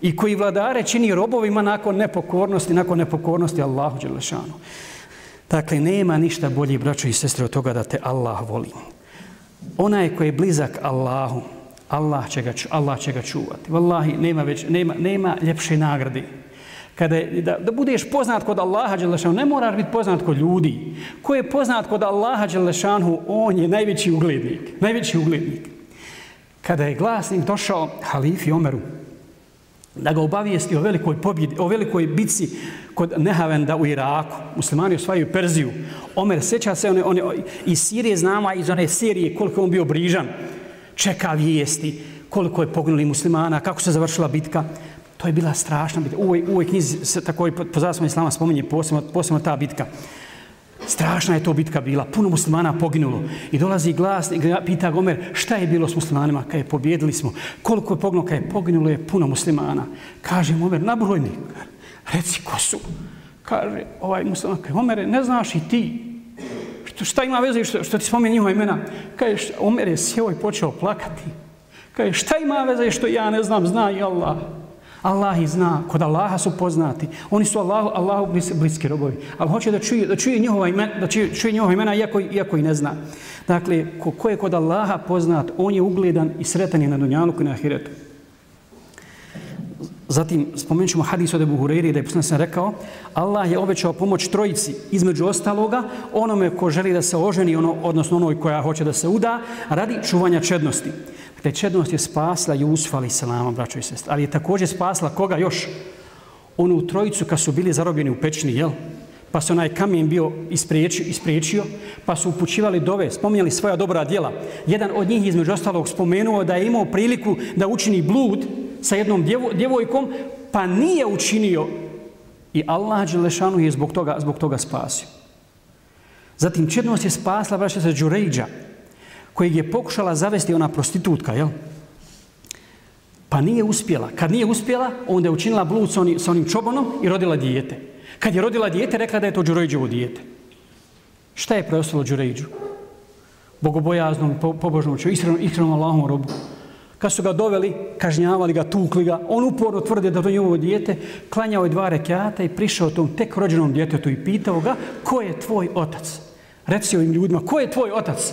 I koji vladare čini robovima nakon nepokornosti, nakon nepokornosti Allahu Đelešanu. Dakle, nema ništa bolji, braćo i sestre, od toga da te Allah voli onaj koji je blizak Allahu, Allah će ga, Allah će ga čuvati. Wallahi, nema, već, nema, nema ljepše nagrade. Kada je, da, da budeš poznat kod Allaha Đelešanu, ne moraš biti poznat kod ljudi. Ko je poznat kod Allaha Đelešanu, on je najveći uglednik. Najveći uglednik. Kada je glasnik došao halifi Omeru, da ga obavijesti o velikoj pobjedi, o velikoj bici kod Nehavenda u Iraku. Muslimani osvajaju Perziju. Omer, seća se one, one, iz Sirije znamo, iz one Sirije koliko on bio brižan. Čeka vijesti koliko je poginuli muslimana, kako se završila bitka. To je bila strašna bitka. U ovoj, u ovoj knjizi se tako i po zasvom islama spominje posebno, posebno ta bitka. Strašna je to bitka bila, puno muslimana poginulo. I dolazi glas i pita Gomer šta je bilo s muslimanima kad je pobjedili smo. Koliko je poginulo kad je poginulo je puno muslimana. Kaže Gomer, nabrojni. Reci ko su. Kaže ovaj musliman, kaže Gomer, ne znaš i ti. Što, šta ima veze što, što ti spomeni njihova imena? Kaže, Omer je sjeo i počeo plakati. Kaže, šta ima veze što ja ne znam, zna i Allah. Allah ih zna, kod Allaha su poznati. Oni su Allahu, Allahu blis, bliski robovi. Ali hoće da čuje, da čuje njihova imena, da čuje, čuje njihova imena iako, iako i ne zna. Dakle, ko, ko je kod Allaha poznat, on je ugledan i sretan je na dunjalu i na ahiretu. Zatim spomenut ćemo hadis od Ebu Hureyri da je poslanik sam rekao Allah je obećao pomoć trojici između ostaloga onome ko želi da se oženi, ono, odnosno onoj koja hoće da se uda, radi čuvanja čednosti. Dakle, čednost je spasla Jusufa ali salama, braćo i sest. Ali je također spasla koga još? Onu trojicu kad su bili zarobljeni u pečni, jel? Pa se onaj kamen bio ispriječio, ispriječio, pa su upućivali dove, spominjali svoja dobra djela. Jedan od njih između ostalog spomenuo da je imao priliku da učini blud, sa jednom djevo, djevojkom, pa nije učinio i Allah Đelešanu je zbog toga, zbog toga spasio. Zatim čednost je spasla braća se Đurejđa, kojeg je pokušala zavesti ona prostitutka, jel? Pa nije uspjela. Kad nije uspjela, onda je učinila blud sa onim, sa onim čobonom i rodila dijete. Kad je rodila dijete, rekla da je to Đurejđevo dijete. Šta je preostalo Đurejđu? Bogobojaznom, pobožnom čovjeku, iskrenom, iskrenom Allahom robu kad su ga doveli, kažnjavali ga, tukli ga, on uporno tvrde da to je njegovo dijete, klanjao je dva rekiata i prišao tom tek rođenom djetetu i pitao ga, ko je tvoj otac? Recio im ljudima, ko je tvoj otac?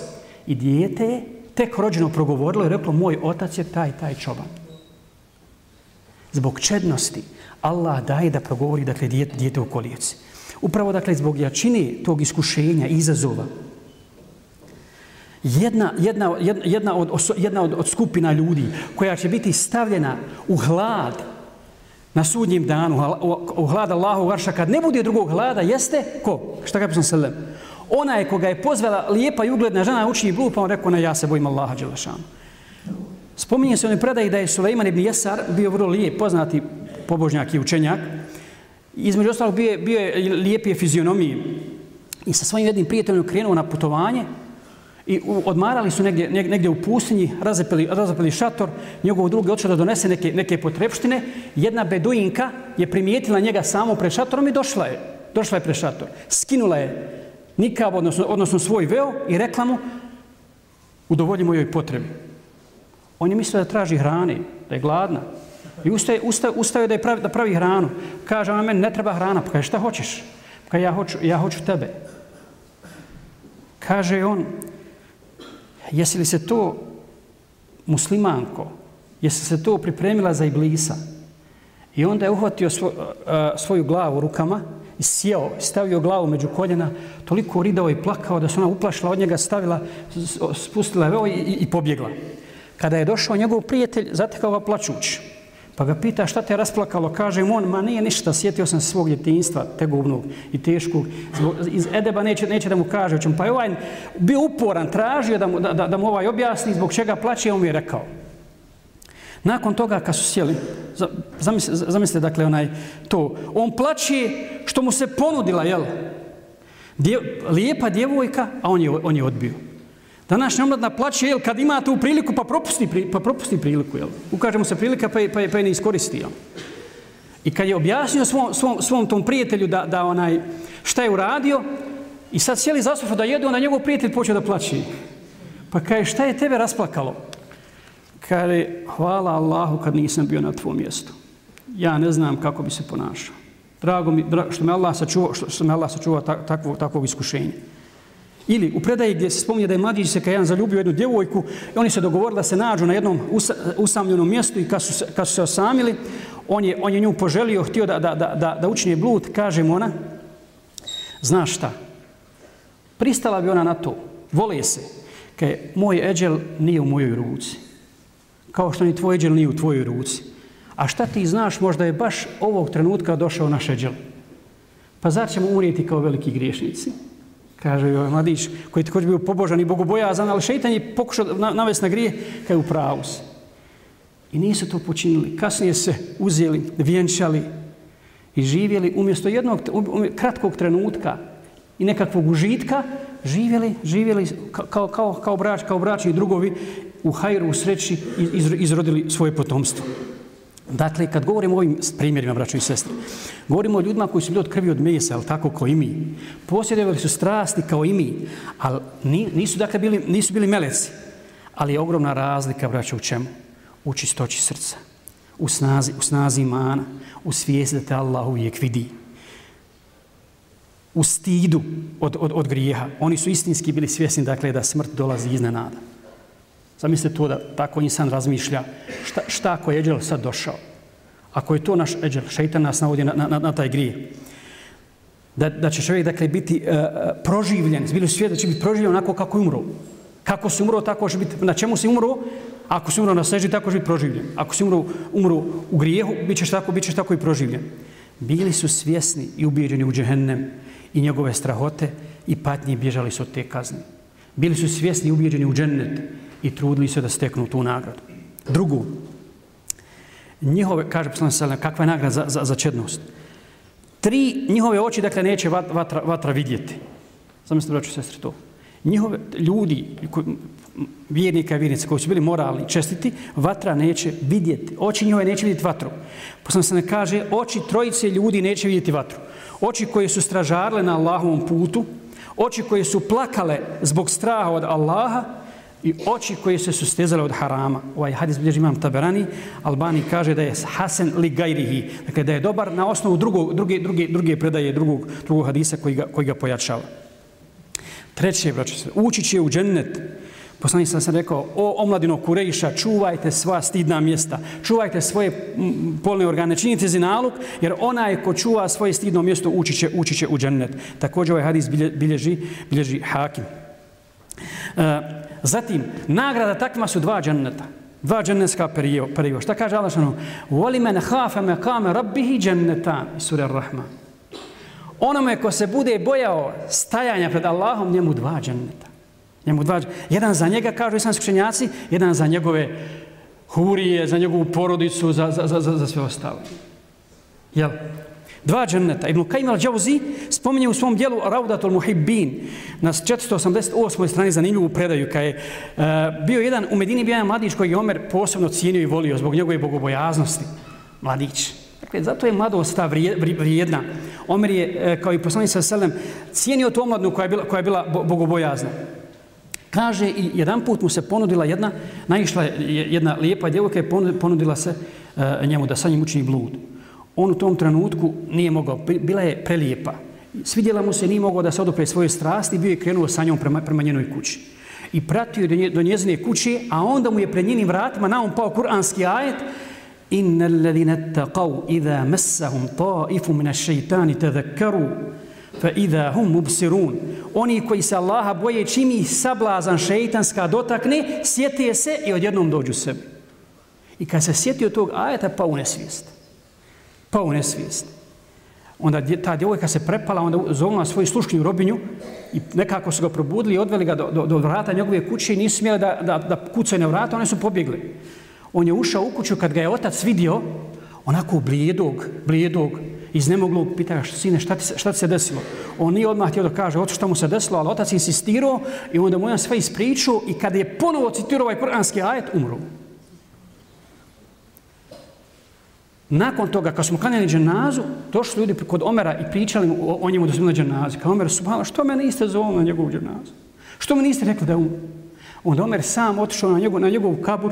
I dijete je tek rođeno progovorilo i reklo, moj otac je taj, taj čoban. Zbog čednosti Allah daje da progovori, dakle, dijete, dijete u kolijeci. Upravo, dakle, zbog jačine tog iskušenja, izazova, jedna, jedna, jedna, od, jedna od, od skupina ljudi koja će biti stavljena u hlad na sudnjem danu, u hlad Allahu varša, kad ne bude drugog hlada, jeste ko? Šta ga sam selem? Ona je koga je pozvala lijepa i ugledna žena učini blud, pa on rekao, ne, ja se bojim Allaha Đelešanu. Spominje se on predaji da je Suleiman ibn Jesar bio vrlo lijep, poznati pobožnjak i učenjak. Između ostalog bio je, bio je lijepije fizionomije i sa svojim jednim prijateljom krenuo na putovanje i odmarali su negdje, negdje u pustinji, razapeli, razapeli šator, njegov drugi odšao da donese neke, neke potrepštine. Jedna beduinka je primijetila njega samo pred šatorom i došla je. Došla je pred šator. Skinula je nikav, odnosno, odnosno svoj veo i rekla mu udovolji mojoj potrebi. On je mislio da traži hrane, da je gladna. I ustaje, ustaje, ustaje da, je pravi, da pravi hranu. Kaže, ona meni ne treba hrana. Pa kaže, šta hoćeš? Pa ja hoću, ja hoću tebe. Kaže on, jesi li se to muslimanko, jesi se to pripremila za iblisa? I onda je uhvatio svo, a, svoju glavu rukama i sjeo, stavio glavu među koljena, toliko ridao i plakao da se ona uplašila od njega, stavila, spustila veo i, i, i pobjegla. Kada je došao njegov prijatelj, zatekao ga plačuć. Pa ga pita šta te rasplakalo, kaže mu on, ma nije ništa, sjetio sam se svog djetinjstva, tegubnog i teškog. Iz Edeba neće, neće da mu kaže, pa je ovaj bio uporan, tražio da mu, da, da, da mu ovaj objasni zbog čega plaće, on mi je rekao. Nakon toga, kad su sjeli, zamislite, zamislite dakle, onaj, to, on plaće što mu se ponudila, jel? Dje, lijepa djevojka, a on je, on je odbio. Današnja omladna plaće, jel, kad ima tu priliku, pa propusti, pa propusti priliku, jel? Ukaže mu se prilika, pa, pa, pa je ne iskoristi, jel? I kad je objasnio svom, svom, svom tom prijatelju da, da onaj, šta je uradio, i sad sjeli za da jedu, onda njegov prijatelj počeo da plaći. Pa kaže, šta je tebe rasplakalo? Kaže, hvala Allahu kad nisam bio na tvom mjestu. Ja ne znam kako bi se ponašao. Drago mi, dra, što me Allah sačuvao, što, što me Allah sačuvao takvog, takvog iskušenja. Ili u predaji gdje se spominje da je mladić se kajan zaljubio jednu djevojku i oni se dogovorili da se nađu na jednom usamljenom mjestu i kad su, kad su se osamili, on je, on je nju poželio, htio da, da, da, da, da učinje blud, kaže mu ona, znaš šta, pristala bi ona na to, vole se, kaj moj eđel nije u mojoj ruci, kao što ni tvoj eđel nije u tvojoj ruci. A šta ti znaš, možda je baš ovog trenutka došao naš eđel. Pa zar ćemo umrijeti kao veliki griješnici? kaže ovaj mladić, koji je također bio pobožan i bogobojazan, ali šeitan je pokušao navesti na grije, kaj u pravu se. I nisu to počinili. Kasnije se uzeli, vjenčali i živjeli umjesto jednog um, um, kratkog trenutka i nekakvog užitka, živjeli, živjeli kao, kao, kao, brač, kao bračni drugovi u hajru, u sreći izrodili svoje potomstvo. Dakle, kad govorimo o ovim primjerima, braćo i sestre, govorimo o ljudima koji su bili od krvi od mesa, ali tako kao i mi. Posjedovali su strasti kao i mi, ali nisu, dakle, bili, nisu bili meleci. Ali je ogromna razlika, braćo, u čemu? U čistoći srca, u snazi, u snazi imana, u svijesti da te Allah uvijek vidi. U stidu od, od, od grijeha. Oni su istinski bili svjesni, dakle, da smrt dolazi iznenada. Zamislite to da tako insan razmišlja šta, šta ako je Eđel sad došao. Ako je to naš eđel, šeitan nas navodi na, na, na taj grije. Da, da će čovjek dakle, biti uh, proživljen, bili svijet da će biti proživljen onako kako je umro. Kako se umro, tako će biti, na čemu se umro, ako se umro na seži, tako će biti proživljen. Ako se umro, umro u grijehu, bit ćeš tako, bit ćeš tako i proživljen. Bili su svjesni i ubijeđeni u džehennem i njegove strahote i patnje bježali su od te kazne. Bili su svjesni i ubijeđeni u džennet i trudili se da steknu tu nagradu. Drugo, njihove, kaže poslana sallam, kakva je nagrada za, za, za čednost? Tri njihove oči, dakle, neće vatra, vatra vidjeti. Zamislite, braću sestri, to. Njihove ljudi, vjernika i vjernice koji su bili moralni, čestiti, vatra neće vidjeti. Oči njihove neće vidjeti vatru. Poslana sallam kaže, oči trojice ljudi neće vidjeti vatru. Oči koje su stražarle na Allahovom putu, oči koje su plakale zbog straha od Allaha, i oči koje se su stezale od harama. Ovaj hadis bilježi imam Taberani, Albani kaže da je hasen li gajrihi, dakle da je dobar na osnovu drugog, druge, druge, druge predaje drugog, drugog hadisa koji ga, koji ga pojačava. Treće, braće se, ući će u džennet. Poslanik sam sam rekao, o omladino Kurejša, čuvajte sva stidna mjesta, čuvajte svoje polne organe, činite zinaluk, jer onaj ko čuva svoje stidno mjesto ući će, ući će u džennet. Također ovaj hadis bilježi, bilježi hakim. Uh, Zatim, nagrada takvima su dva dženneta. Dva džennetska periva. Šta kaže Allah šanu? Voli men hafe me kame rabbihi džennetan. Sura Rahman. Onome ko se bude bojao stajanja pred Allahom, njemu dva dženneta. Njemu dva dženneta. Jedan za njega, kažu islamski učenjaci, jedan za njegove hurije, za njegovu porodicu, za, za, za, za sve ostalo. Jel? Dva dženneta. Ibn Kajim al-đauzi spominje u svom dijelu Raudatul Muhibbin na 488. strani zanimljivu predaju kada je uh, bio jedan, u Medini bio jedan mladić koji je Omer posebno cijenio i volio zbog njegove bogobojaznosti. Mladić. Dakle, zato je mladost ta vrijedna. Omer je, e, kao i poslanik sa Selem, cijenio tu omladnu koja je bila, koja je bila bogobojazna. Kaže, i jedan put mu se ponudila jedna, naišla je jedna lijepa djevojka i ponudila se uh, njemu da sa njim učini blud on u tom trenutku nije mogao, bila je prelijepa. Svidjela mu se, nije mogao da se odopre svoje strasti i bio je krenuo sa njom prema, prema njenoj kući. I pratio je do njezine kuće, a onda mu je pred njenim vratima naum pao kuranski ajet Inna alladhina taqaw idha massahum ta'ifun min ash-shaytani tadhakkaru fa idha hum mubsirun. Oni koji se Allaha boje čim ih sablazan šejtanska dotakne, sjete se i odjednom dođu sebi. I kad se sjetio tog ajeta, pa u nesvijest pa u nesvijest. Onda ta djevojka se prepala, onda zovnula svoju slušnju robinju i nekako su ga probudili i odveli ga do, do, do vrata njegove kuće i nisu smjeli da, da, da kucaju na vrata, one su pobjegli. On je ušao u kuću kad ga je otac vidio, onako blijedog, blijedog, iz nemoglog pita sine, šta ti, šta ti se desilo? On nije odmah htio da kaže, oto šta mu se desilo, ali otac insistirao i onda mu je sve ispričao i kada je ponovo citirao ovaj koranski ajet, umro. Nakon toga, kad smo klanjali dženazu, došli ljudi kod Omera i pričali o, o njemu da smo na dženazi. Kao Omer, subhala, što me niste zovali na njegovu dženazu? Što me niste rekli da je um? Onda Omer sam otišao na, njegov, na njegovu kabur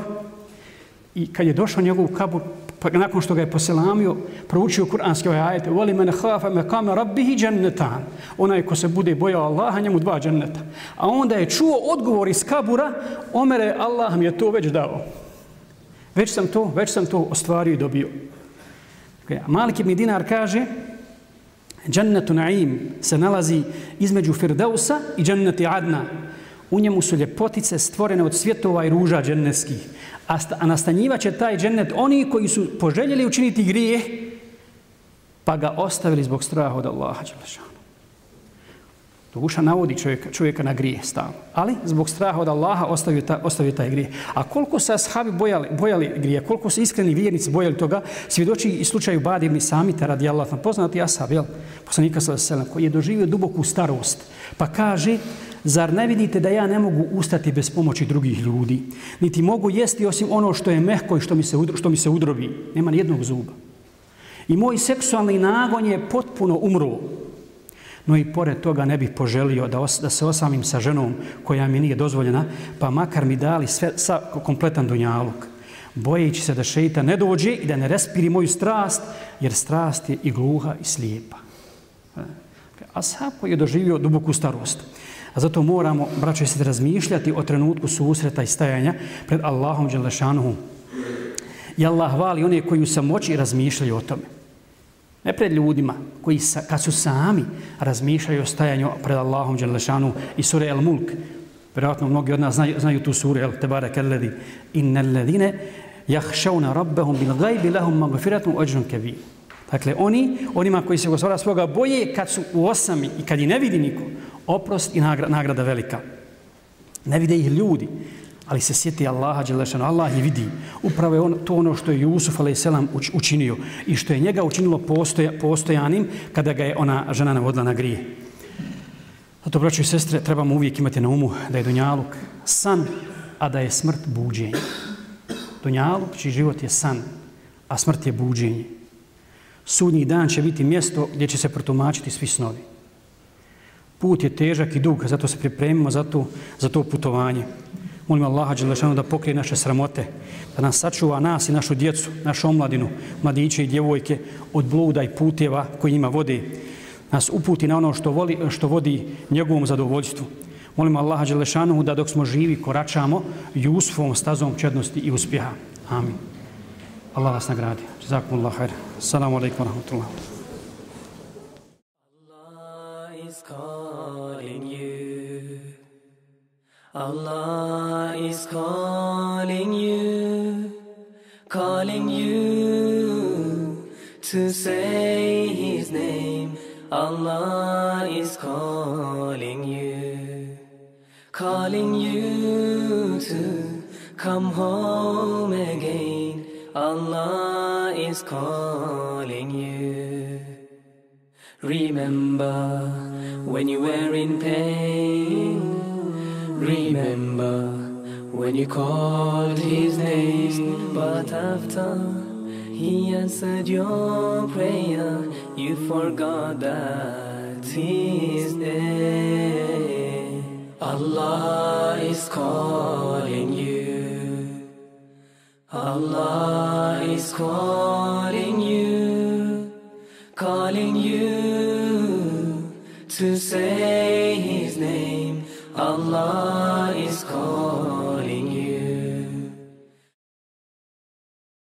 i kad je došao na njegovu kabur, pa nakon što ga je poselamio, proučio kuranske ovaj ajete, voli mene hafa me kame rabbihi džennetan. Onaj ko se bude bojao Allaha, njemu dva dženneta. A onda je čuo odgovor iz kabura, Omere, Allah mi je to već dao. Već sam to, već sam to ostvario i dobio. Malik ibn Dinar kaže Džennetu Naim se nalazi između Firdausa i Dženneti Adna. U njemu su ljepotice stvorene od svjetova i ruža dženneskih. A, a nastanjivaće taj džennet oni koji su poželjeli učiniti grije pa ga ostavili zbog straha od Allaha. Đelešanu. Duša navodi čovjeka, čovjeka na grije stalno. Ali zbog straha od Allaha ostavio, ta, ostavio taj grije. A koliko se ashabi bojali, bojali grije, koliko se iskreni vjernici bojali toga, svjedoči i slučaju Bad ibn Samita radi Allah. Poznati ashab, jel? Poslanika sallam, koji je doživio duboku starost. Pa kaže, zar ne vidite da ja ne mogu ustati bez pomoći drugih ljudi? Niti mogu jesti osim ono što je mehko i što mi se, što mi se udrobi. Nema ni jednog zuba. I moj seksualni nagon je potpuno umro no i pored toga ne bih poželio da, os, da se osamim sa ženom koja mi nije dozvoljena, pa makar mi dali sve, sa, kompletan dunjaluk. Bojeći se da šeita ne dođe i da ne respiri moju strast, jer strast je i gluha i slijepa. E, A koji je doživio duboku starost. A zato moramo, braćo, se razmišljati o trenutku susreta i stajanja pred Allahom Đelešanuhom. I Allah hvali one koji u samoći razmišljaju o tome. Ne pred ljudima koji sa, kad su sami razmišljaju o stajanju pred Allahom Đelešanu i sure El Mulk. Vjerojatno mnogi od nas znaju, znaju tu suru El Tebare Kelledi. Inne ledine jahšavna rabbehum bil gajbi lahum magfiratum ođun kebi. Dakle, oni, onima koji se gospodara svoga boje kad su u osami i kad i ne vidi niko, oprost i nagrada, nagrada velika. Ne vide ih ljudi, ali se sjeti Allaha Đelešanu. Allah je vidi. Upravo je on, to ono što je Jusuf a.s. učinio i što je njega učinilo postoja, postojanim kada ga je ona žena navodila na grije. Zato, braćo i sestre, trebamo uvijek imati na umu da je Dunjaluk san, a da je smrt buđenje. Dunjaluk, čiji život je san, a smrt je buđenje. Sudnji dan će biti mjesto gdje će se protumačiti svi snovi. Put je težak i dug, zato se pripremimo za to, za to putovanje. Molim Allaha Đelešanu da pokrije naše sramote, da nas sačuva nas i našu djecu, našu omladinu, mladiće i djevojke od bluda i puteva koji ima vode. Nas uputi na ono što, voli, što vodi njegovom zadovoljstvu. Molim Allaha Đelešanu da dok smo živi koračamo Jusufom stazom čednosti i uspjeha. Amin. Allah vas nagradi. Jazakum Allah khair. Assalamu alaikum wa rahmatullah. Allah is Allah is calling you. Calling you to say His name. Allah is calling you. Calling you to come home again. Allah is calling you. Remember when you were in pain. Remember when you called his name. But after he answered your prayer, you forgot that he's there. Allah is calling you. Allah is calling you, calling you to say. Allah